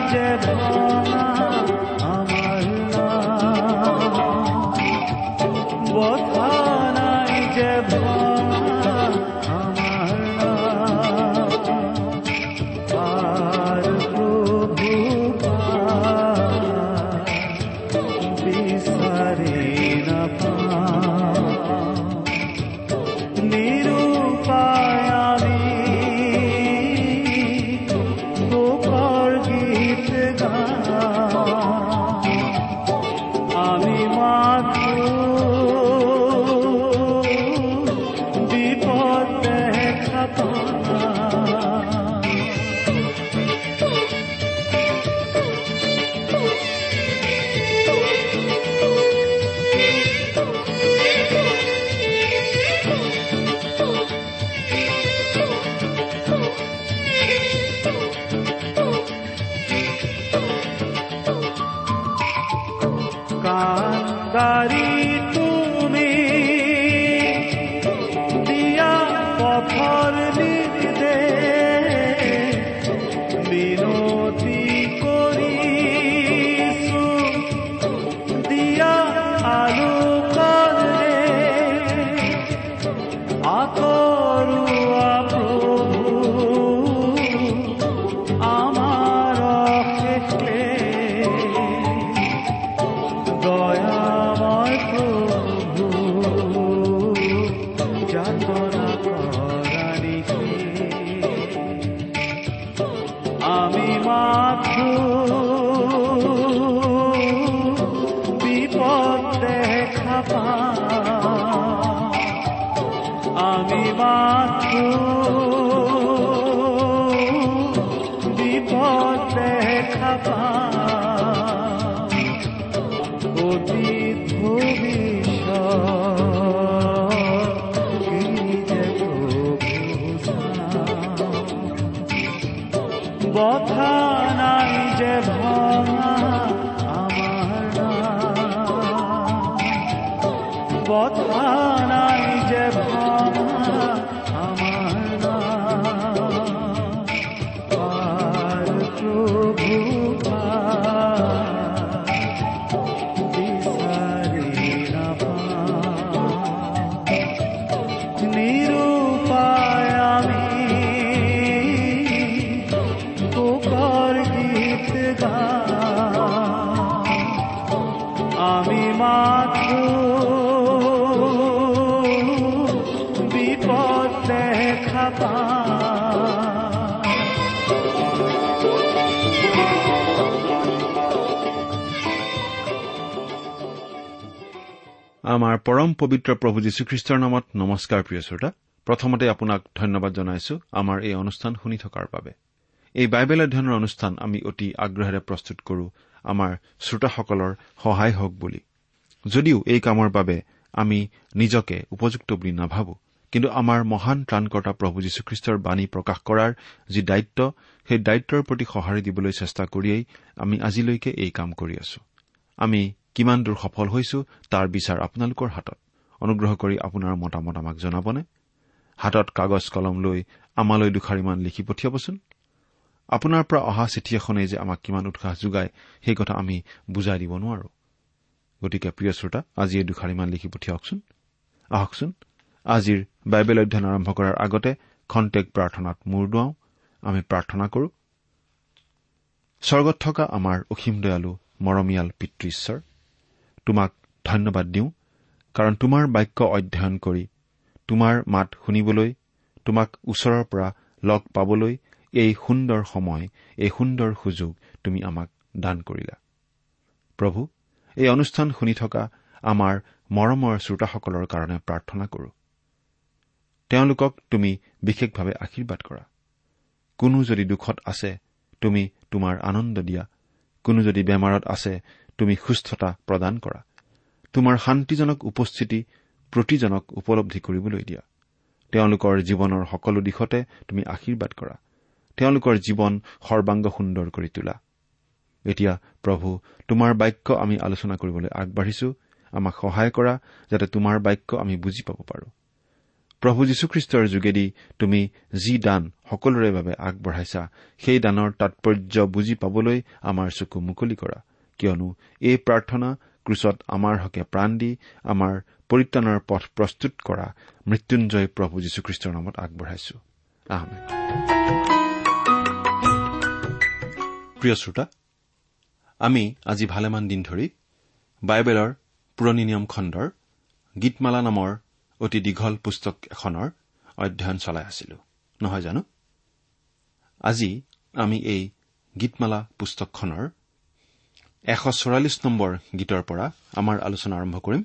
নাই আমি মাথু বিপদ দেখা পাই। অতীত ভবিষ্যৎ এই যে প্রভু চাও। বথা নাই যে ভঙা আমার নাম। বথা আমাৰ পৰম পবিত্ৰ প্ৰভু যীশুখ্ৰীষ্টৰ নামত নমস্কাৰ প্ৰিয় শ্ৰোতা। প্ৰথমতে আপোনাক ধন্যবাদ জনাইছো আমাৰ এই অনুষ্ঠান শুনি থকাৰ বাবে। এই বাইবেল অধ্যয়নৰ অনুষ্ঠান আমি অতি আগ্ৰহেৰে প্ৰস্তুত কৰো। আমাৰ শ্ৰোতাসকলৰ সহায় হওক বুলি। যদিও এই কামৰ বাবে আমি নিজকে উপযুক্ত বুলি নাভাবো কিন্তু আমাৰ মহান ত্ৰাণকৰ্তা প্ৰভু যীশুখ্ৰীষ্টৰ বাণী প্ৰকাশ কৰাৰ যি দায়িত্ব সেই দায়িত্বৰ প্ৰতি সঁহাৰি দিবলৈ চেষ্টা কৰিয়েই আমি আজিলৈকে এই কাম কৰি আছো। আমি কিমান দূৰ সফল হৈছো তাৰ বিচাৰ আপোনালোকৰ হাতত। অনুগ্ৰহ কৰি আপোনাৰ মতামত আমাক জনাবনে? হাতত কাগজ কলম লৈ আমালৈ দুষাৰিমান লিখি পঠিয়াবচোন। আপোনাৰ পৰা অহা চিঠি এখনেই যে আমাক কিমান উৎসাহ যোগায় সেই কথা আমি বুজাই দিব নোৱাৰো। গতিকে প্ৰিয় শ্ৰোতা আজি এই দুষাৰিমান লিখি পঠিয়াওকচোন। আহকচোন। আজিৰ বাইবেল অধ্যয়ন আৰম্ভ কৰাৰ আগতে খন্তেক প্ৰাৰ্থনাত মূৰ দুৱাওঁ। আমি প্ৰাৰ্থনা কৰো। স্বৰ্গত থকা আমাৰ অসীম দয়ালু মৰমীয়াল পিতৃ ঈশ্বৰ তোমাক ধন্যবাদ দিওঁ কাৰণ তোমাৰ বাক্য অধ্যয়ন কৰি তোমাৰ মাত শুনিবলৈ তোমাক ওচৰৰ পৰা লগ পাবলৈ এই সুন্দৰ সময় এই সুন্দৰ সুযোগ তুমি আমাক দান কৰিলা। প্ৰভু এই অনুষ্ঠান শুনি থকা আমাৰ মৰমৰ শ্ৰোতাসকলৰ কাৰণে প্ৰাৰ্থনা কৰো। তেওঁলোকক তুমি বিশেষভাৱে আশীৰ্বাদ কৰা। কোনো যদি দুখত আছে তুমি তোমাৰ আনন্দ দিয়া। কোনো যদি বেমাৰত আছে তুমি সুস্থতা প্ৰদান কৰা। তোমাৰ শান্তিজনক উপস্থিতি প্ৰতিজনক উপলব্ধি কৰিবলৈ দিয়া। তেওঁলোকৰ জীৱনৰ সকলো দিশতে তুমি আশীৰ্বাদ কৰা। তেওঁলোকৰ জীৱন সৰ্বাংগ সুন্দৰ কৰি তোলা। এতিয়া প্ৰভু তোমাৰ বাক্য আমি আলোচনা কৰিবলৈ আগবাঢ়িছো। আমাক সহায় কৰা যাতে তোমাৰ বাক্য আমি বুজি পাব পাৰো। প্ৰভু যীশুখ্ৰীষ্টৰ যোগেদি তুমি যি দান সকলোৰে বাবে আগবঢ়াইছা সেই দানৰ তাৎপৰ্য বুজি পাবলৈ আমাৰ চকু মুকলি কৰা। কিয়নো এই প্ৰাৰ্থনা ক্ৰুচত আমাৰ হকে প্ৰাণ দি আমাৰ পৰিত্ৰাণৰ পথ প্ৰস্তুত কৰা মৃত্যুঞ্জয় প্ৰভু যীশুখ্ৰীষ্টৰ নামত আগবঢ়াইছো। আমি আজি ভালেমান দিন ধৰি বাইবেলৰ পুৰণি নিয়ম খণ্ডৰ গীতমালা নামৰ অতি দীঘল পুস্তক এখনৰ অধ্যয়ন চলাই আছিলো। নহয় জানো? আজি আমি এই গীতমালা পুস্তকখনৰ এশ চৌৰাল্লিছ নম্বৰ গীতৰ পৰা আমাৰ আলোচনা আৰম্ভ কৰিম।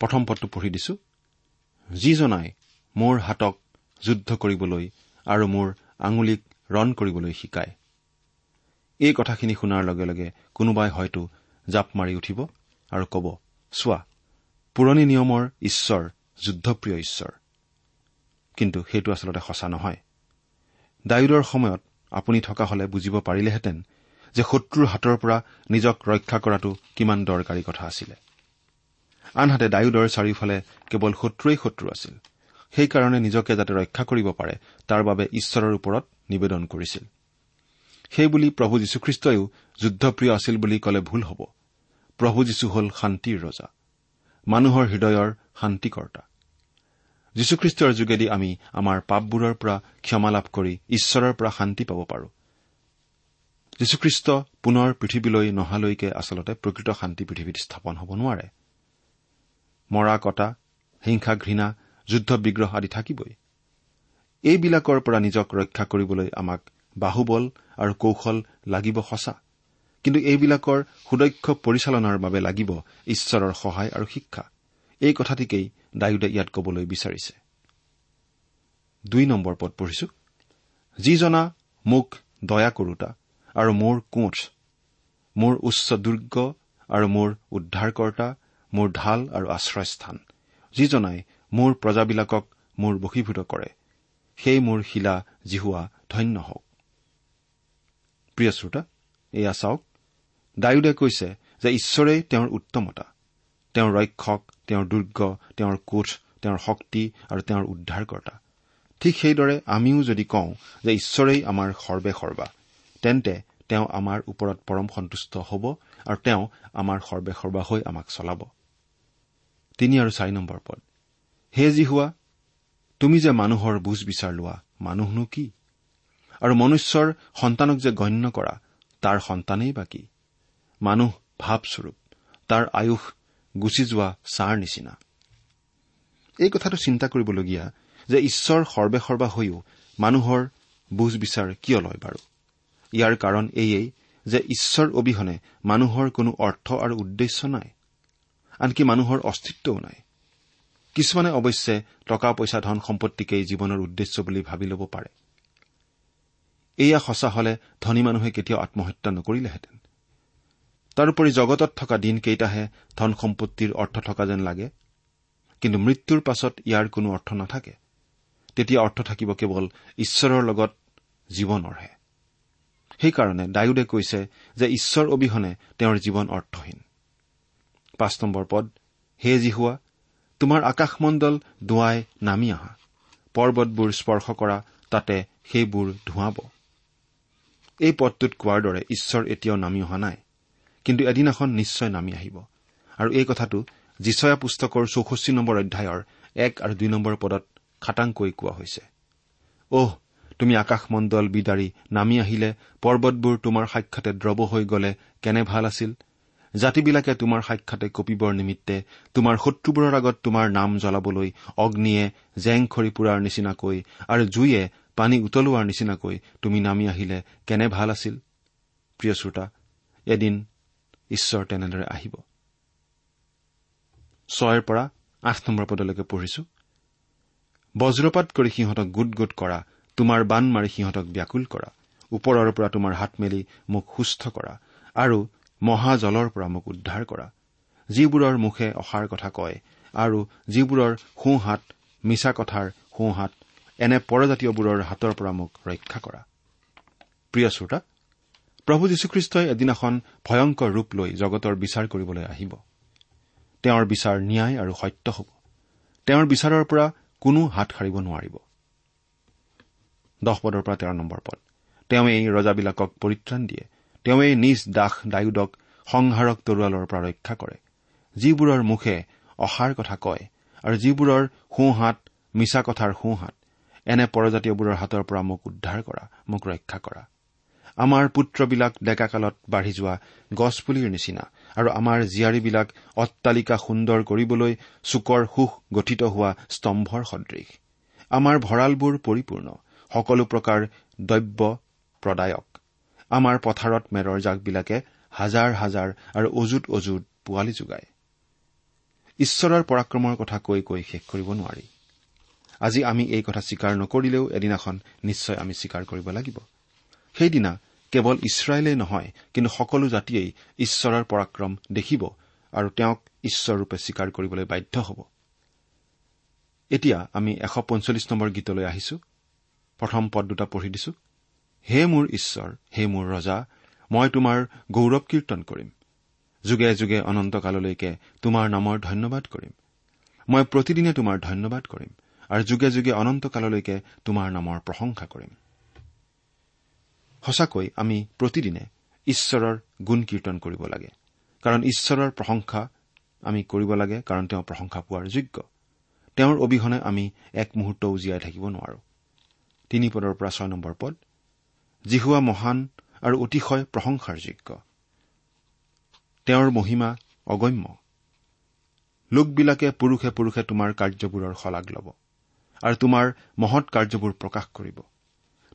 প্ৰথম পদটো পঢ়ি দিছো। যিজনাই মোৰ হাতক যুদ্ধ কৰিবলৈ আৰু মোৰ আঙুলিক ৰণ কৰিবলৈ শিকায় এই কথাখিনি শুনাৰ লগে লগে কোনোবাই হয়তো জাপ মাৰি উঠিব আৰু কব চোৱা পুৰণি নিয়মৰ ঈশ্বৰ যুদ্ধপ্ৰিয় ঈশ্বৰ। কিন্তু সেইটো আচলতে সঁচা নহয়। ডায়ুদৰ সময়ত আপুনি থকা হলে বুজিব পাৰিলেহেঁতেন যে শত্ৰুৰ হাতৰ পৰা নিজক ৰক্ষা কৰাটো কিমান দৰকাৰী কথা আছিলে। আনহাতে ডায়ুদৰ চাৰিওফালে কেৱল শত্ৰুৱেই শত্ৰু আছিল। সেইকাৰণে নিজকে যাতে ৰক্ষা কৰিব পাৰে তাৰ বাবে ঈশ্বৰৰ ওপৰত নিবেদন কৰিছিল। সেইবুলি প্ৰভু যীশুখ্ৰীষ্টইও যুদ্ধপ্ৰিয় আছিল বুলি কলে ভুল হ'ব। প্ৰভু যীশু হ'ল শান্তিৰ ৰজা। মানুহৰ হৃদয়ৰ শান্তিকৰ্তা। যীশুখ্ৰীষ্টৰ যোগেদি আমি আমাৰ পাপবোৰৰ পৰা ক্ষমা লাভ কৰি ঈশ্বৰৰ পৰা শান্তি পাব পাৰো। যীশুখ্ৰীষ্ট পুনৰ পৃথিৱীলৈ নহালৈকে আচলতে প্ৰকৃত শান্তি পৃথিৱীত স্থাপন হ'ব নোৱাৰে। মৰা কটা হিংসা ঘৃণা যুদ্ধ বিগ্ৰহ আদি থাকিবই। এইবিলাকৰ পৰা নিজক ৰক্ষা কৰিবলৈ আমাক বাহুবল আৰু কৌশল লাগিব সঁচা। কিন্তু এইবিলাকৰ সুদক্ষ পৰিচালনাৰ বাবে লাগিব ঈশ্বৰৰ সহায় আৰু শিক্ষা। এই কথাটিকেই ডায়ুদে ইয়াত কবলৈ বিচাৰিছে। যিজনা মোক দয়া কৰোতা আৰু মোৰ কোঠ মোৰ উচ্চ দুৰ্গ আৰু মোৰ উদ্ধাৰকৰ্তা মোৰ ঢাল আৰু আশ্ৰয়স্থান যিজনাই মোৰ প্ৰজাবিলাকক মোৰ বশীভূত কৰে সেই মোৰ শিলা জিহুৱা ধন্য হওক। প্ৰিয় শ্ৰোতা এয়া চাওক ডায়ুদে কৈছে যে ঈশ্বৰেই তেওঁৰ উত্তমতা। তেওঁৰ ৰক্ষক তেওঁৰ দুৰ্গ তেওঁৰ কোঠ তেওঁৰ শক্তি আৰু তেওঁৰ উদ্ধাৰকৰ্তা। ঠিক সেইদৰে আমিও যদি কওঁ যে ঈশ্বৰেই আমাৰ সৰ্বে সৰ্বা তেন্তে তেওঁ আমাৰ ওপৰত পৰম সন্তুষ্ট হ'ব আৰু তেওঁ আমাৰ সৰ্বে সৰ্বা হৈ আমাক চলাব। তিনি আৰু চাৰি নম্বৰ পদ। হে যি হোৱা তুমি যে মানুহৰ বুজ বিচাৰ লোৱা মানুহনো কি? আৰু মনুষ্যৰ সন্তানক যে গণ্য কৰা তাৰ সন্তানেই বা কি? মানুহ ভাৱস্বৰূপ তাৰ আয়ুস গুচি যোৱা ছাৰ নিচিনা। এই কথাটো চিন্তা কৰিবলগীয়া যে ঈশ্বৰ সৰ্বে সৰ্বা হৈও মানুহৰ বুজ বিচাৰ কিয় লয় বাৰু? ইয়াৰ কাৰণ এয়েই যে ঈশ্বৰ অবিহনে মানুহৰ কোনো অৰ্থ আৰু উদ্দেশ্য নাই। আনকি মানুহৰ অস্তিত্বও নাই। কিছুমানে অৱশ্যে টকা পইচা ধন সম্পত্তিকেই জীৱনৰ উদ্দেশ্য বুলি ভাবি ল'ব পাৰে। এয়া সঁচা হলে ধনী মানুহে কেতিয়াও আত্মহত্যা নকৰিলেহেঁতেন। তাৰোপৰি জগতত থকা দিনকেইটাহে ধন সম্পত্তিৰ অৰ্থ থকা যেন লাগে। কিন্তু মৃত্যুৰ পাছত ইয়াৰ কোনো অৰ্থ নাথাকে। তেতিয়া অৰ্থ থাকিব কেৱল ঈশ্বৰৰ লগত জীৱনৰহে। সেইকাৰণে ডায়ুদে কৈছে যে ঈশ্বৰ অবিহনে তেওঁৰ জীৱন অৰ্থহীন। পাঁচ নম্বৰ পদ হে যি হোৱা তোমাৰ আকাশমণ্ডল ধোঁৱাই নামি আহা। পৰ্বতবোৰ স্পৰ্শ কৰা তাতে সেইবোৰ ধোঁৱাব। এই পদটোত কোৱাৰ দৰে ঈশ্বৰ এতিয়াও নামি অহা নাই। কিন্তু এদিনাখন নিশ্চয় নামি আহিব। আৰু এই কথাটো যিচয়া পুস্তকৰ চৌষষ্ঠি নম্বৰ অধ্যায়ৰ এক আৰু দুই নম্বৰ পদত খাটাংকৈ কোৱা হৈছে। অহ তুমি আকাশমণ্ডল বিদাৰি নামি আহিলে পৰ্বতবোৰ তোমাৰ সাক্ষাতে দ্ৰৱ হৈ গলে কেনে ভাল আছিল? জাতিবিলাকে তোমাৰ সাক্ষাতে কঁপিবৰ নিমিত্তে তোমাৰ শত্ৰুবোৰৰ আগত তোমাৰ নাম জ্বলাবলৈ অগ্নিয়ে জেং খৰি পুৰাৰ নিচিনাকৈ আৰু জুয়ে পানী উতলোৱাৰ নিচিনাকৈ তুমি নামি আহিলে কেনে ভাল আছিল? প্ৰিয় শ্ৰোতা এদিন ঈশ্বৰ তেনেদৰে আহিব। ছয়ৰ পৰা আঠ নম্বৰ পদলৈকে পঢ়িছো। বজ্ৰপাত কৰি সিহঁতক গোট গোট কৰা তোমাৰ বান মাৰি সিহঁতক ব্যাকুল কৰা ওপৰৰ পৰা তোমাৰ হাত মেলি মোক সুস্থ কৰা আৰু মহাজলৰ পৰা মোক উদ্ধাৰ কৰা যিবোৰৰ মুখে অসাৰ কথা কয় আৰু যিবোৰৰ সোঁহাত মিছা কথাৰ সোঁহাত এনে পৰজাতীয়বোৰৰ হাতৰ পৰা মোক ৰক্ষা কৰা। প্ৰিয় শ্ৰোতা প্ৰভু যীশুখ্ৰীষ্টই এদিনাখন ভয়ংকৰ ৰূপ লৈ জগতৰ বিচাৰ কৰিবলৈ আহিব। তেওঁৰ বিচাৰ ন্যায় আৰু সত্য হ'ব। তেওঁৰ বিচাৰৰ পৰা কোনো হাত সাৰিব নোৱাৰিব। দহ পদৰ পৰা তেৰ নম্বৰ পদ। তেওঁৱেই ৰজাবিলাকক পৰিত্ৰাণ দিয়ে। তেওঁৱেই নিজ দাস ডায়ুদক সংহাৰক তৰোৱালৰ পৰা ৰক্ষা কৰে। যিবোৰৰ মুখে অসাৰ কথা কয় আৰু যিবোৰৰ সোঁহাত মিছা কথাৰ সোঁহাত এনে পৰজাতীয়বোৰৰ হাতৰ পৰা মোক উদ্ধাৰ কৰা মোক ৰক্ষা কৰা। আমাৰ পুত্ৰবিলাক ডেকাকালত বাঢ়ি যোৱা গছপুলিৰ নিচিনা আৰু আমাৰ জীয়াৰীবিলাক অট্টালিকা সুন্দৰ কৰিবলৈ চুকৰ সুখ গঠিত হোৱা স্তম্ভৰ সদৃশ। আমাৰ ভঁৰালবোৰ পৰিপূৰ্ণ সকলো প্ৰকাৰ দ্ৰব্য প্ৰদায়ক। আমাৰ পথাৰত মেৰৰ জাকবিলাকে হাজাৰ হাজাৰ আৰু অজুত অজুত পোৱালি যোগায়। ঈশ্বৰৰ পৰাক্ৰমৰ কথা কৈ কৈ শেষ কৰিব নোৱাৰি। আজি আমি এই কথা স্বীকাৰ নকৰিলেও এদিনাখন নিশ্চয় আমি স্বীকাৰ কৰিব লাগিব। সেইদিনা কেৱল ইছৰাইলেই নহয় কিন্তু সকলো জাতিয়েই ঈশ্বৰৰ পৰাক্ৰম দেখিব আৰু তেওঁক ঈশ্বৰৰূপে স্বীকাৰ কৰিবলৈ বাধ্য হ'ব। এতিয়া আমি এশ পঞ্চল্লিছ নম্বৰ গীতলৈ আহিছো। প্ৰথম পদ দুটা পঢ়ি দিছো। হে মোৰ ঈশ্বৰ হে মোৰ ৰজা মই তোমাৰ গৌৰৱ কীৰ্তন কৰিম। যুগে যুগে অনন্তকাললৈকে তোমাৰ নামৰ ধন্যবাদ কৰিম। মই প্ৰতিদিনে তোমাৰ ধন্যবাদ কৰিম। আৰু যুগে যুগে অনন্তকাললৈকে তোমাৰ নামৰ প্ৰশংসা কৰিম। সঁচাকৈ আমি প্ৰতিদিনে ঈশ্বৰৰ গুণ কীৰ্তন কৰিব লাগে। কাৰণ ঈশ্বৰৰ প্ৰশংসা আমি কৰিব লাগে কাৰণ তেওঁ প্ৰশংসা পোৱাৰ যোগ্য। তেওঁৰ অবিহনে আমি এক মুহূৰ্তও জীয়াই থাকিব নোৱাৰো। তিনি পদৰ পৰা ছয় নম্বৰ পদ জিহুৱা মহান আৰু অতিশয় প্ৰশংসাৰ যোগ্য। তেওঁৰ মহিমা অগম্য। লোকবিলাকে পুৰুষে পুৰুষে তোমাৰ কাৰ্যবোৰৰ শলাগ ল'ব। আৰু তোমাৰ মহৎ কাৰ্যবোৰ প্ৰকাশ কৰিব।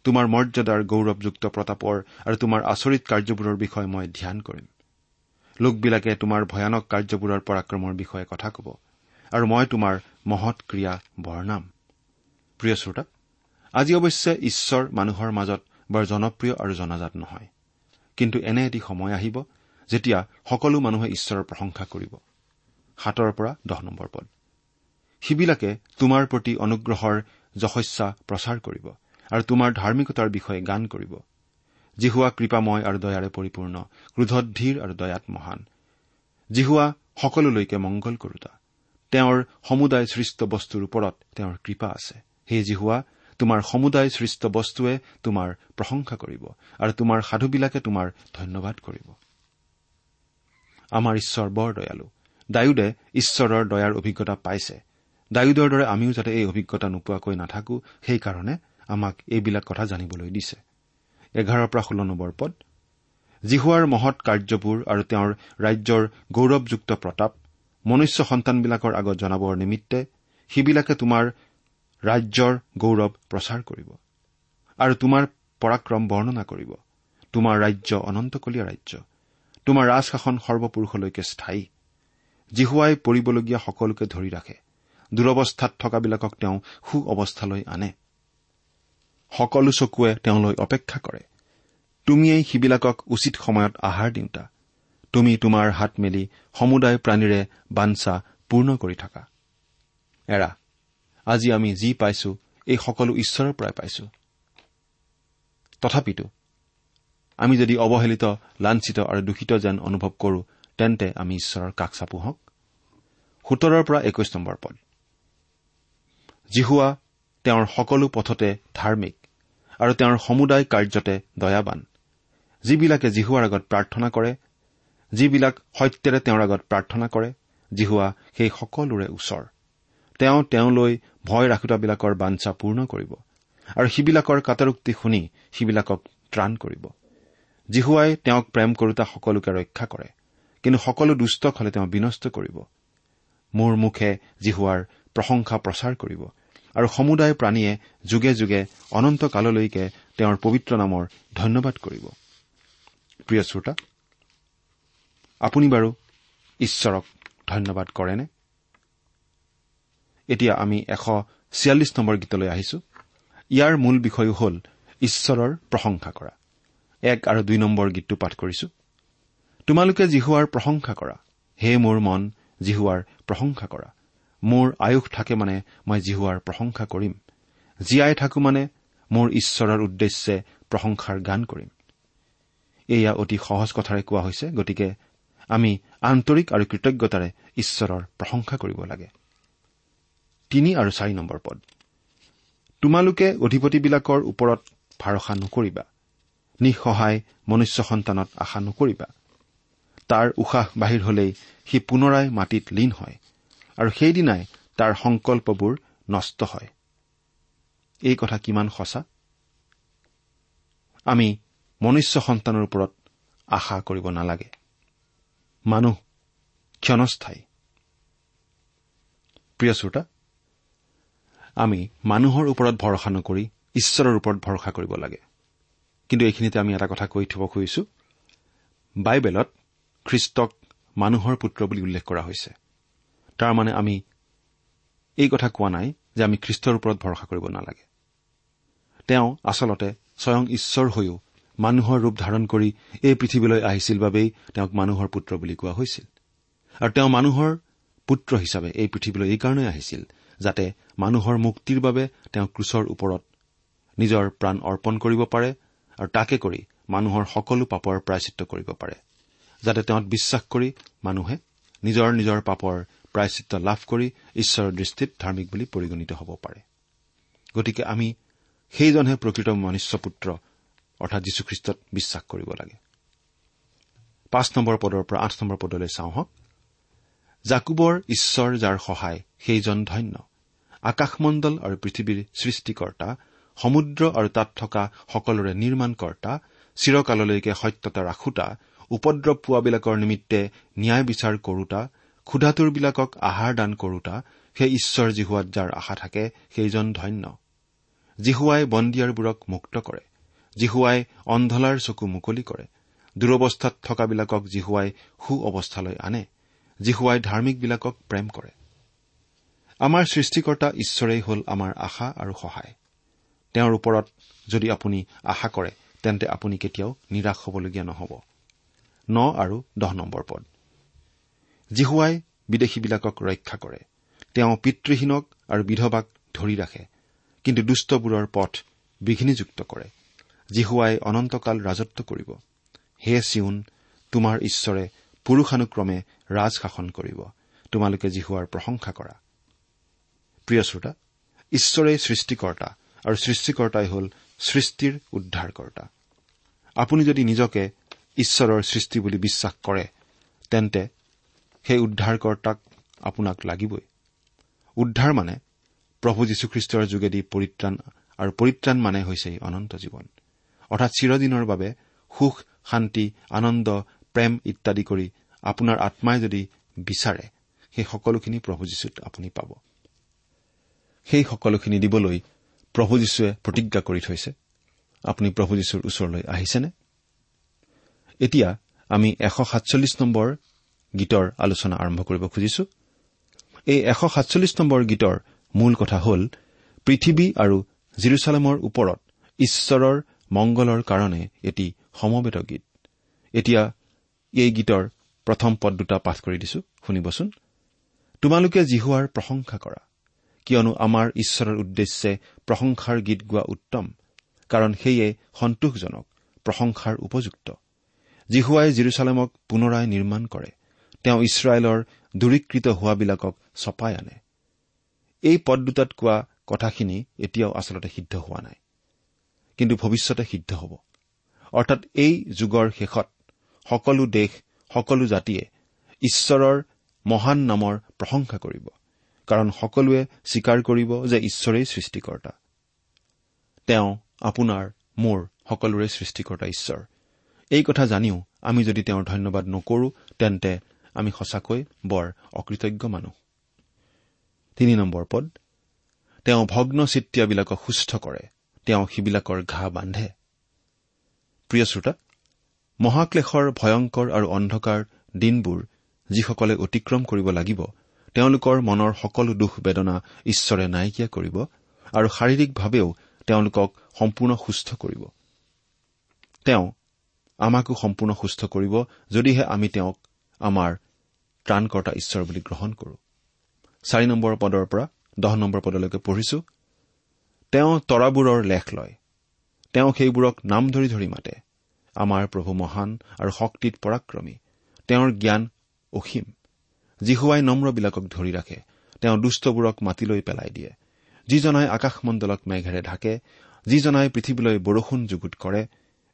তোমাৰ মৰ্যাদাৰ গৌৰৱযুক্ত প্ৰতাপৰ আৰু তোমাৰ আচৰিত কাৰ্যবোৰৰ বিষয়ে মই ধ্যান কৰিম। লোকবিলাকে তোমাৰ ভয়ানক কাৰ্যবোৰৰ পৰাক্ৰমৰ বিষয়ে কথা ক'ব আৰু মই তোমাৰ মহৎ ক্ৰিয়া বৰ্ণাম। প্ৰিয় শ্ৰোতা আজি অৱশ্যে ঈশ্বৰ মানুহৰ মাজত বৰ জনপ্ৰিয় আৰু জনাজাত নহয়। কিন্তু এনে এটি সময় আহিব যেতিয়া সকলো মানুহে ঈশ্বৰৰ প্ৰশংসা কৰিব। সাতৰ পৰা দহ নম্বৰ পদ। সিবিলাকে তোমাৰ প্ৰতি অনুগ্ৰহৰ যশস্যা প্ৰচাৰ কৰিব আৰু তোমাৰ ধাৰ্মিকতাৰ বিষয়ে গান কৰিব। জিহুৱা কৃপাময় আৰু দয়াৰে পৰিপূৰ্ণ ক্ৰোধত ধীৰ আৰু দয়াত মহান। জিহুৱা সকলোলৈকে মংগল কৰোতা। তেওঁৰ সমুদায় সৃষ্ট বস্তুৰ ওপৰত তেওঁৰ কৃপা আছে। সেই জিহুৱা তোমাৰ সমুদায় সৃষ্ট বস্তুৱে তোমাৰ প্ৰশংসা কৰিব আৰু তোমাৰ সাধুবিলাকে তোমাৰ ধন্যবাদ কৰিব। আমাৰ ঈশ্বৰ বৰ দয়ালু। ডায়ুদে ঈশ্বৰৰ দয়াৰ অভিজ্ঞতা পাইছে। ডায়ুদৰ দৰে আমিও যাতে এই অভিজ্ঞতা নোপোৱাকৈ নাথাকো সেইকাৰণে আমাক এইবিলাক কথা জানিবলৈ দিছে। এঘাৰৰ পৰা ষোল্ল নম্বৰ পদ। জিহুৱাৰ মহৎ কাৰ্যবোৰ আৰু তেওঁৰ ৰাজ্যৰ গৌৰৱযুক্ত প্ৰতাপ মনুষ্য সন্তানবিলাকৰ আগত জনাবৰ নিমিত্তে সিবিলাকে তোমাৰ ৰাজ্যৰ গৌৰৱ প্ৰচাৰ কৰিব আৰু তোমাৰ পৰাক্ৰম বৰ্ণনা কৰিব। তোমাৰ ৰাজ্য অনন্তকলীয়া ৰাজ্য। তোমাৰ ৰাজশাসন সৰ্বপুৰুষলৈকে স্থায়ী। জিহুৱাই পৰিবলগীয়া সকলোকে ধৰি ৰাখে। দুৰৱস্থাত থকাবিলাকক তেওঁ সু অৱস্থালৈ আনে। সকলো চকুৱে তেওঁলৈ অপেক্ষা কৰে। তুমিয়েই সিবিলাকক উচিত সময়ত আহাৰ দিওঁতা। তুমি তোমাৰ হাত মেলি সমুদায় প্ৰাণীৰে বাঞ্চা পূৰ্ণ কৰি থকা। এৰা আজি আমি যি পাইছো এই সকলো ঈশ্বৰৰ পৰাই পাইছো। তথাপিতো আমি যদি অৱহেলিত লাঞ্ছিত আৰু দূষিত যেন অনুভৱ কৰো তেন্তে আমি ঈশ্বৰৰ কাষ চাপো হওক। সোতৰৰ পৰা একৈশ নম্বৰ পদ। জিহুৱা তেওঁৰ সকলো পথতে ধাৰ্মিক আৰু তেওঁৰ সমুদায় কাৰ্যতে দয়াবান। যিবিলাকে জিহুৱাৰ আগত প্ৰাৰ্থনা কৰে যিবিলাক সত্যেৰে তেওঁৰ আগত প্ৰাৰ্থনা কৰে জিহুৱা সেই সকলোৰে ওচৰ। তেওঁ তেওঁলৈ ভয় ৰাখোতাবিলাকৰ বাঞ্ছা পূৰ্ণ কৰিব আৰু সিবিলাকৰ কাটাৰোক্তি শুনি সিবিলাকক ত্ৰাণ কৰিব। জিহুৱাই তেওঁক প্ৰেম কৰোতা সকলোকে ৰক্ষা কৰে কিন্তু সকলো দুষ্টক হলে তেওঁ বিনষ্ট কৰিব। মোৰ মুখে জিহুৱাৰ প্ৰশংসা প্ৰচাৰ কৰিব আৰু সমুদায় প্ৰাণীয়ে যুগে যুগে অনন্ত কাললৈকে তেওঁৰ পবিত্ৰ নামৰ ধন্যবাদ কৰিব। প্ৰিয় শ্ৰোতা আপুনি বাৰু ঈশ্বৰক ধন্যবাদ কৰেনে? এতিয়া আমি এশ ছিয়াল্লিছ নম্বৰ গীতলৈ আহিছো। ইয়াৰ মূল বিষয়ো হ'ল ঈশ্বৰৰ প্ৰশংসা কৰা। এক আৰু দুই নম্বৰ গীতটো পাঠ কৰিছো। তোমালোকে জিহুৱাৰ প্ৰশংসা কৰা। হে মোৰ মন জিহুৱাৰ প্ৰশংসা কৰা। মোৰ আয়ুস থাকে মানে মই জিহুৱাৰ প্ৰশংসা কৰিম। জীয়াই থাকো মানে মোৰ ঈশ্বৰৰ উদ্দেশ্যে প্ৰশংসাৰ গান কৰিম। এয়া অতি সহজ কথাৰে কোৱা হৈছে গতিকে আমি আন্তৰিক আৰু কৃতজ্ঞতাৰে ঈশ্বৰৰ প্ৰশংসা কৰিব লাগে। তিনি আৰু চাৰি নম্বৰ পদ। তোমালোকে অধিপতিবিলাকৰ ওপৰত ভাৰসা নকৰিবা। নিঃসহায় মনুষ্য সন্তানত আশা নকৰিবা। তাৰ উশাহ বাহিৰ হলেই সি পুনৰাই মাটিত লীন হয়। আৰু সেইদিনাই তাৰ সংকল্পবোৰ নষ্ট হয়। এই কথা কিমান সঁচা? আমি মনুষ্য সন্তানৰ ওপৰত আশা কৰিব নালাগে। মানুহ ক্ষণস্থায়ী। প্ৰিয় শ্ৰোতা আমি মানুহৰ ওপৰত ভৰসা নকৰি ঈশ্বৰৰ ওপৰত ভৰসা কৰিব লাগে। কিন্তু এইখিনিতে আমি এটা কথা কৈ থব খুজিছো। বাইবেলত খ্ৰীষ্টক মানুহৰ পুত্ৰ বুলি উল্লেখ কৰা হৈছে। তাৰমানে আমি এই কথা কোৱা নাই যে আমি খ্ৰীষ্টৰ ওপৰত ভৰসা কৰিব নালাগে। তেওঁ আচলতে স্বয়ং ঈশ্বৰ হৈও মানুহৰ ৰূপ ধাৰণ কৰি এই পৃথিৱীলৈ আহিছিল বাবেই তেওঁক মানুহৰ পুত্ৰ বুলি কোৱা হৈছিল। আৰু তেওঁ মানুহৰ পুত্ৰ হিচাপে এই পৃথিৱীলৈ এইকাৰণেই আহিছিল যাতে মানুহৰ মুক্তিৰ বাবে তেওঁ ক্ৰুচৰ ওপৰত নিজৰ প্ৰাণ অৰ্পণ কৰিব পাৰে আৰু তাকে কৰি মানুহৰ সকলো পাপৰ প্ৰায়চিত্ৰ কৰিব পাৰে যাতে তেওঁত বিশ্বাস কৰি মানুহে নিজৰ নিজৰ পাপৰ প্ৰায়চিত্ৰ লাভ কৰি ঈশ্বৰৰ দৃষ্টিত ধাৰ্মিক বুলি পৰিগণিত হ'ব পাৰে। গতিকে আমি সেইজনহে প্ৰকৃত মনুষ্য পুত্ৰ অৰ্থাৎ যীশুখ্ৰীষ্টত বিশ্বাস কৰিব লাগে। পাঁচ নম্বৰ পদৰ পৰা আঠ নম্বৰ পদলৈ চাওঁ হওক। জাকুবৰ ঈশ্বৰ যাৰ সহায় সেইজন ধন্য। আকাশমণ্ডল আৰু পৃথিৱীৰ সৃষ্টিকৰ্তা সমুদ্ৰ আৰু তাত থকা সকলোৰে নিৰ্মাণকৰ্তা চিৰকাললৈকে সত্যতা ৰাখোতা উপদ্ৰৱ পোৱাবিলাকৰ নিমিত্তে ন্যায় বিচাৰ কৰোতা ক্ষুধাতুৰবিলাকক আহাৰ দান কৰোতা সেই ঈশ্বৰ জিহুৱাত যাৰ আশা থাকে সেইজন ধন্য। জিহুৱাই বন্দিয়াৰবোৰক মুক্ত কৰে। জিহুৱাই অন্ধলাৰ চকু মুকলি কৰে। দুৰৱস্থাত থকাবিলাকক জিহুৱাই সু অৱস্থালৈ আনে। জিহুৱাই ধাৰ্মিকবিলাকক প্ৰেম কৰে। আমাৰ সৃষ্টিকৰ্তা ঈশ্বৰেই হ'ল আমাৰ আশা আৰু সহায়। তেওঁৰ ওপৰত যদি আপুনি আশা কৰে তেন্তে আপুনি কেতিয়াও নিৰাশ হবলগীয়া নহ'ব। ন আৰু দহ নম্বৰ পদ। জিহুৱাই বিদেশীবিলাকক ৰক্ষা কৰে। তেওঁ পিতৃহীনক আৰু বিধৱাক ধৰি ৰাখে। কিন্তু দুষ্টবোৰৰ পথ বিঘিনিযুক্ত কৰে। জিহুৱাই অনন্তকাল ৰাজত্ব কৰিব। হে চিউন তোমাৰ ঈশ্বৰে পুৰুষানুক্ৰমে ৰাজ শাসন কৰিব। তোমালোকে জিহুৱাৰ প্ৰশংসা কৰা। প্ৰিয় শ্ৰোতা ঈশ্বৰেই সৃষ্টিকৰ্তা আৰু সৃষ্টিকৰ্তাই হ'ল সৃষ্টিৰ উদ্ধাৰকৰ্তা। আপুনি যদি নিজকে ঈশ্বৰৰ সৃষ্টি বুলি বিশ্বাস কৰে তেন্তে সেই উদ্ধাৰকৰ্তাক আপোনাক লাগিবই। উদ্ধাৰ মানে প্ৰভু যীশুখ্ৰীষ্টৰ যোগেদি পৰিত্ৰাণ আৰু পৰিত্ৰাণ মানে হৈছে অনন্ত জীৱন। অৰ্থাৎ চিৰদিনৰ বাবে সুখ শান্তি আনন্দ প্ৰেম ইত্যাদি কৰি আপোনাৰ আত্মাই যদি বিচাৰে সেই সকলোখিনি প্ৰভু যীশুত আপুনি পাব। সেই সকলোখিনি দিবলৈ প্ৰভু যীশুৱে প্ৰতিজ্ঞা কৰি থৈছে। আপুনি প্ৰভু যীশুৰ ওচৰলৈ আহিছেনে? এতিয়া আমি এশ সাতচল্লিছ নম্বৰ গীতৰ আলোচনা আৰম্ভ কৰিব খুজিছো। এই এশ সাতচল্লিছ নম্বৰ গীতৰ মূল কথা হ'ল পৃথিৱী আৰু জিৰচালেমৰ ওপৰত ঈশ্বৰৰ মংগলৰ কাৰণে এটি সমবেত গীত। এতিয়া এই গীতৰ প্ৰথম পদ দুটা পাঠ কৰি দিছো শুনিবচোন। তোমালোকে জিহুৱাৰ প্ৰশংসা কৰা কিয়নো আমাৰ ঈশ্বৰৰ উদ্দেশ্যে প্ৰশংসাৰ গীত গোৱা উত্তম কাৰণ সেয়ে সন্তোষজনক প্ৰশংসাৰ উপযুক্ত। জিহুৱাই জিৰচালেমক পুনৰাই নিৰ্মাণ কৰে তেওঁ ইছৰাইলৰ দূৰীকৃত হোৱাবিলাকক চপাই আনে। এই পদ দুটাত কোৱা কথাখিনি এতিয়াও আচলতে সিদ্ধ হোৱা নাই কিন্তু ভৱিষ্যতে সিদ্ধ হ'ব। অৰ্থাৎ এই যুগৰ শেষত সকলো দেশ সকলো জাতিয়ে ঈশ্বৰৰ মহান নামৰ প্ৰশংসা কৰিব কাৰণ সকলোৱে স্বীকাৰ কৰিব যে ঈশ্বৰেই সৃষ্টিকৰ্তা। তেওঁ আপোনাৰ মোৰ সকলোৰে সৃষ্টিকৰ্তা ঈশ্বৰ। এই কথা জানিও আমি যদি তেওঁৰ ধন্যবাদ নকৰো তেন্তে আমি সঁচাকৈ বৰ অকৃতজ্ঞ মানুহ। তিনি নম্বৰ পদ তেওঁ ভগ্ন চিত্ৰিয়াবিলাকক সুস্থ কৰে তেওঁ সিবিলাকৰ ঘাঁ বান্ধে। প্ৰিয় শ্ৰোতা মহাক্লেশৰ ভয়ংকৰ আৰু অন্ধকাৰ দিনবোৰ যিসকলে অতিক্ৰম কৰিব লাগিব তেওঁলোকৰ মনৰ সকলো দুখ বেদনা ঈশ্বৰে নাইকিয়া কৰিব আৰু শাৰীৰিকভাৱেও তেওঁলোকক সম্পূৰ্ণ সুস্থ কৰিব। তেওঁ আমাকো সম্পূৰ্ণ সুস্থ কৰিব যদিহে আমি তেওঁক আমাৰ ত্ৰাণকৰ্তা ঈশ্বৰ বুলি গ্ৰহণ কৰো। চাৰি নম্বৰ পদৰ পৰা দহ নম্বৰ পদলৈকে পঢ়িছো। তেওঁ তৰাবোৰৰ লেখ লয়। তেওঁ সেইবোৰক নাম ধৰি ধৰি মাতে। আমাৰ প্ৰভু মহান আৰু শক্তিত পৰাক্ৰমী। তেওঁৰ জ্ঞান অসীম। জীহুৱাই নম্ৰবিলাকক ধৰি ৰাখে। তেওঁ দুষ্টবোৰক মাটিলৈ পেলাই দিয়ে। যিজনাই আকাশমণ্ডলক মেঘেৰে ঢাকে যিজনাই পৃথিৱীলৈ বৰষুণ যুগুত কৰে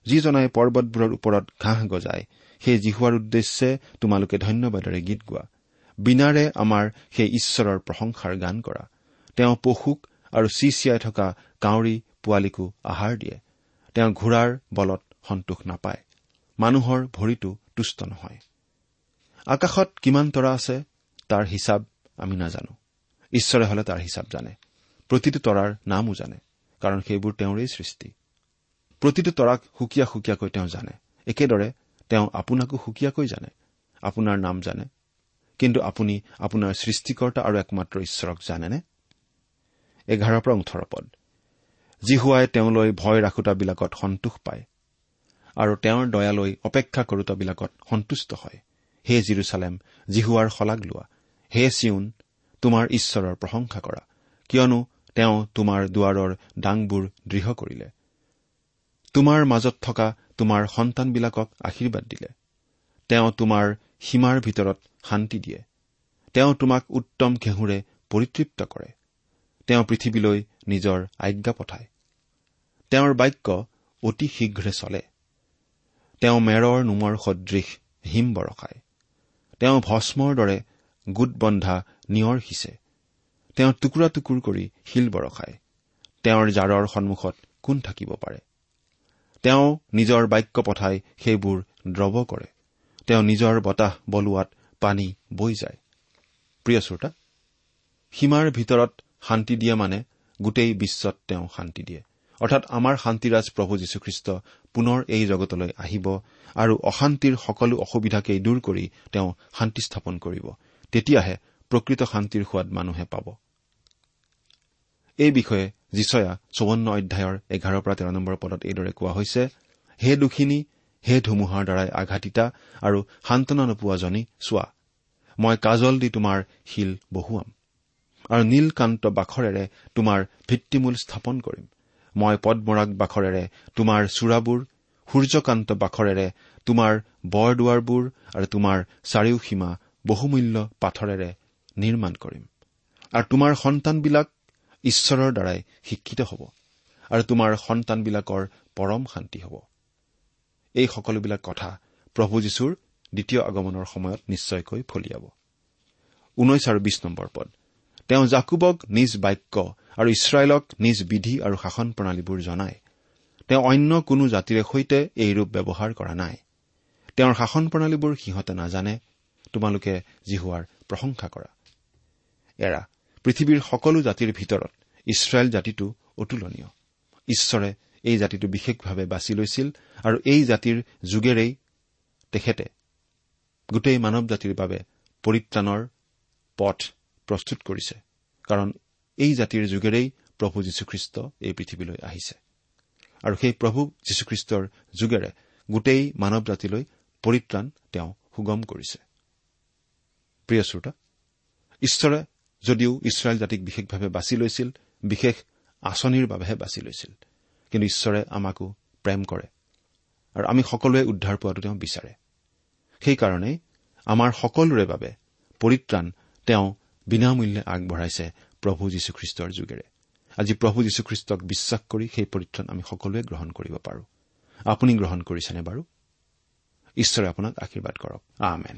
যিজনাই পৰ্বতবোৰৰ ওপৰত ঘাঁহ গজায় সেই জিহুৱাৰ উদ্দেশ্যে তোমালোকে ধন্যবাদেৰে গীত গোৱা। বিনাৰে আমাৰ সেই ঈশ্বৰৰ প্ৰশংসাৰ গান কৰা। তেওঁ পশুক আৰু চিচিয়াই থকা কাউৰী পোৱালীকো আহাৰ দিয়ে। তেওঁ ঘোঁৰাৰ বলত সন্তোষ নাপায়। মানুহৰ ভৰিটো তুষ্ট নহয়। আকাশত কিমান তৰা আছে তাৰ হিচাপ আমি নাজানো। ঈশ্বৰে হলে তাৰ হিচাপ জানে। প্ৰতিটো তৰাৰ নামো জানে কাৰণ সেইবোৰ তেওঁৰেই সৃষ্টি। প্ৰতিটো তৰাক সুকীয়া সুকীয়াকৈ তেওঁ জানে। একেদৰে তেওঁ আপোনাকো সুকীয়াকৈ জানে আপোনাৰ নাম জানে। কিন্তু আপুনি আপোনাৰ সৃষ্টিকৰ্তা আৰু একমাত্ৰ ঈশ্বৰক জানেনে? এঘাৰৰ পৰা ওঠৰ পদ। জিহুৱাই তেওঁলৈ ভয় ৰাখোতাবিলাকত সন্তোষ পায় আৰু তেওঁৰ দয়ালৈ অপেক্ষা কৰোতাবিলাকত সন্তুষ্ট হয়। হে জিৰচালেম জিহুৱাৰ শলাগ লোৱা হে চিউন তোমাৰ ঈশ্বৰৰ প্ৰশংসা কৰা কিয়নো তেওঁ তোমাৰ দুৱাৰৰ ডাংবোৰ দৃঢ় কৰিলে। তোমাৰ মাজত থকা তোমাৰ সন্তানবিলাকক আশীৰ্বাদ দিলে। তেওঁ তোমাৰ সীমাৰ ভিতৰত শান্তি দিয়ে। তেওঁ তোমাক উত্তম ঘেঁহুৰে পৰিতৃপ্ত কৰে। তেওঁ পৃথিৱীলৈ নিজৰ আজ্ঞা পঠায়। তেওঁৰ বাক্য অতি শীঘ্ৰে চলে। তেওঁ মেৰৰ নোমৰ সদৃশ হিম বৰষায়। তেওঁ ভস্মৰ দৰে গোট বন্ধা নিয়ৰ সিঁচে। তেওঁ টুকুৰা টুকুৰ কৰি শিল বৰষায়। তেওঁৰ জাৰৰ সন্মুখত কোন থাকিব পাৰে? তেওঁ নিজৰ বাক্য পঠাই সেইবোৰ দ্ৰৱ কৰে। তেওঁ নিজৰ বতাহ বলোৱাত পানী বৈ যায়। প্ৰিয় শ্ৰোতা সীমাৰ ভিতৰত শান্তি দিয়া মানে গোটেই বিশ্বত তেওঁ শান্তি দিয়ে। অৰ্থাৎ আমাৰ শান্তিৰাজ প্ৰভু যীশুখ্ৰীষ্ট পুনৰ এই জগতলৈ আহিব আৰু অশান্তিৰ সকলো অসুবিধাকেই দূৰ কৰি তেওঁ শান্তি স্থাপন কৰিব। তেতিয়াহে প্ৰকৃত শান্তিৰ সোৱাদ মানুহে পাব। এই বিষয়ে যিচয়া চৌৱন্ন অধ্যায়ৰ এঘাৰৰ পৰা তেৰ নম্বৰ পদত এইদৰে কোৱা হৈছে হে দুখিনী হে ধুমুহাৰ দ্বাৰাই আঘাতিতা আৰু সান্তনা নোপোৱাজনী চোৱা মই কাজল দি তোমাৰ শিল বহুৱাম আৰু নীলকান্ত বাখৰেৰে তোমাৰ ভিত্তিমূল স্থাপন কৰিম। মই পদ্মৰাগ বাখৰেৰে তোমাৰ চূড়াবোৰ সূৰ্যকান্ত বাখৰেৰে তোমাৰ বৰদুৱাৰবোৰ আৰু তোমাৰ চাৰিওসীমা বহুমূল্য পাথৰেৰে নিৰ্মাণ কৰিম। আৰু তোমাৰ সন্তানবিলাক ঈশ্বৰৰ দ্বাৰাই শিক্ষিত হ'ব আৰু তোমাৰ সন্তানবিলাকৰ পৰম শান্তি হ'ব। এই সকলোবিলাক কথা প্ৰভু যীশুৰ দ্বিতীয় আগমনৰ সময়ত নিশ্চয়কৈ ফলিয়াব। ঊনৈছ আৰু বিশ নম্বৰ পদ। তেওঁ জাকুবক নিজ বাক্য আৰু ইছৰাইলক নিজ বিধি আৰু শাসন প্ৰণালীবোৰ জনায়। তেওঁ অন্য কোনো জাতিৰে সৈতে এই ৰূপ ব্যৱহাৰ কৰা নাই। তেওঁৰ শাসন প্ৰণালীবোৰ সিহঁতে নাজানে। তোমালোকে জিহুৱাৰ প্ৰশংসা কৰা। পৃথিৱীৰ সকলো জাতিৰ ভিতৰত ইছৰাইল জাতিটো অতুলনীয়। ঈশ্বৰে এই জাতিটো বিশেষভাৱে বাছি লৈছিল আৰু এই জাতিৰ যোগেৰেই তেখেতে গোটেই মানৱ জাতিৰ বাবে পৰিত্ৰাণৰ পথ প্ৰস্তুত কৰিছে কাৰণ এই জাতিৰ যোগেৰেই প্ৰভু যীশুখ্ৰীষ্ট এই পৃথিৱীলৈ আহিছে। আৰু সেই প্ৰভু যীশুখ্ৰীষ্টৰ যোগেৰে গোটেই মানৱ জাতিলৈ পৰিত্ৰাণ তেওঁ সুগম কৰিছে। প্ৰিয় শ্ৰোতা ঈশ্বৰে যদিও ইছৰাইল জাতিক বিশেষভাৱে বাছি লৈছিল বিশেষ আঁচনিৰ বাবেহে বাছি লৈছিল। কিন্তু ঈশ্বৰে আমাকো প্ৰেম কৰে আৰু আমি সকলোৱে উদ্ধাৰ পোৱাটো তেওঁ বিচাৰে। সেইকাৰণেই আমাৰ সকলোৰে বাবে পৰিত্ৰাণ তেওঁ বিনামূল্যে আগবঢ়াইছে প্ৰভু যীশুখ্ৰীষ্টৰ যোগেৰে। আজি প্ৰভু যীশুখ্ৰীষ্টক বিশ্বাস কৰি সেই পৰিত্ৰাণ আমি সকলোৱে গ্ৰহণ কৰিব পাৰো। আপুনি গ্ৰহণ কৰিছেনে বাৰু? ঈশ্বৰে আপোনাক আশীৰ্বাদ কৰক। আমেন।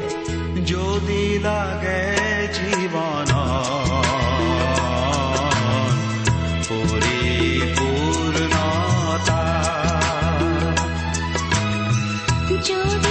যদি লাগে জীৱন পৰিপূৰ্ণতা যদি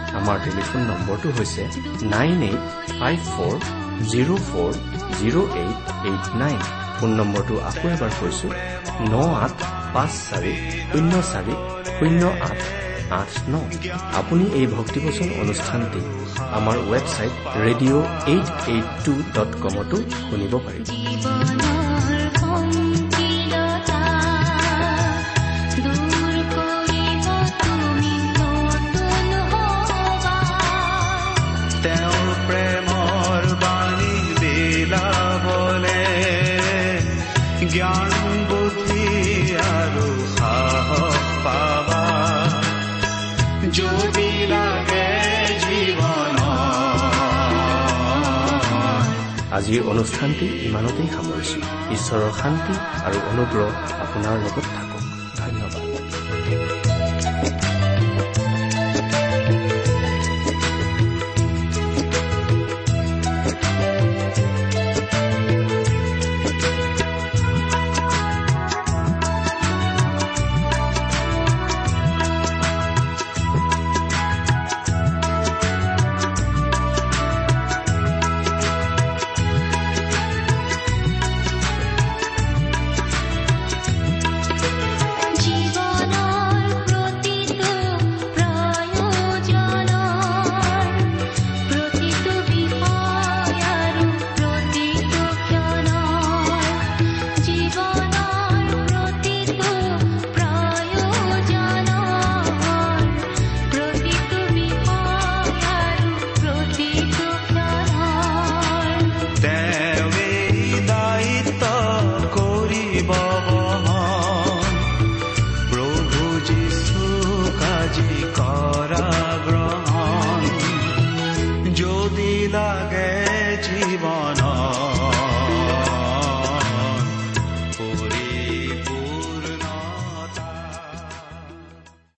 আমাৰ টেলিফোন নম্বৰটো হৈছে nine eight five four zero' four zero' eight eight nine. Phone নম্বৰটো আকৌ এবাৰ কৈছো ন আঠ পাঁচ চাৰি শূন্য চাৰি শূন্য আঠ আঠ ন। আপুনি এই ভক্তিবচন অনুষ্ঠানটি আমাৰ website radio' eight eight two dot কমতো শুনিব পাৰিব। আজিৰ অনুষ্ঠানটি ইমানতেই সামৰিছো। ঈশ্বৰৰ শান্তি আৰু অনুগ্ৰহ আপোনাৰ লগত থাকক।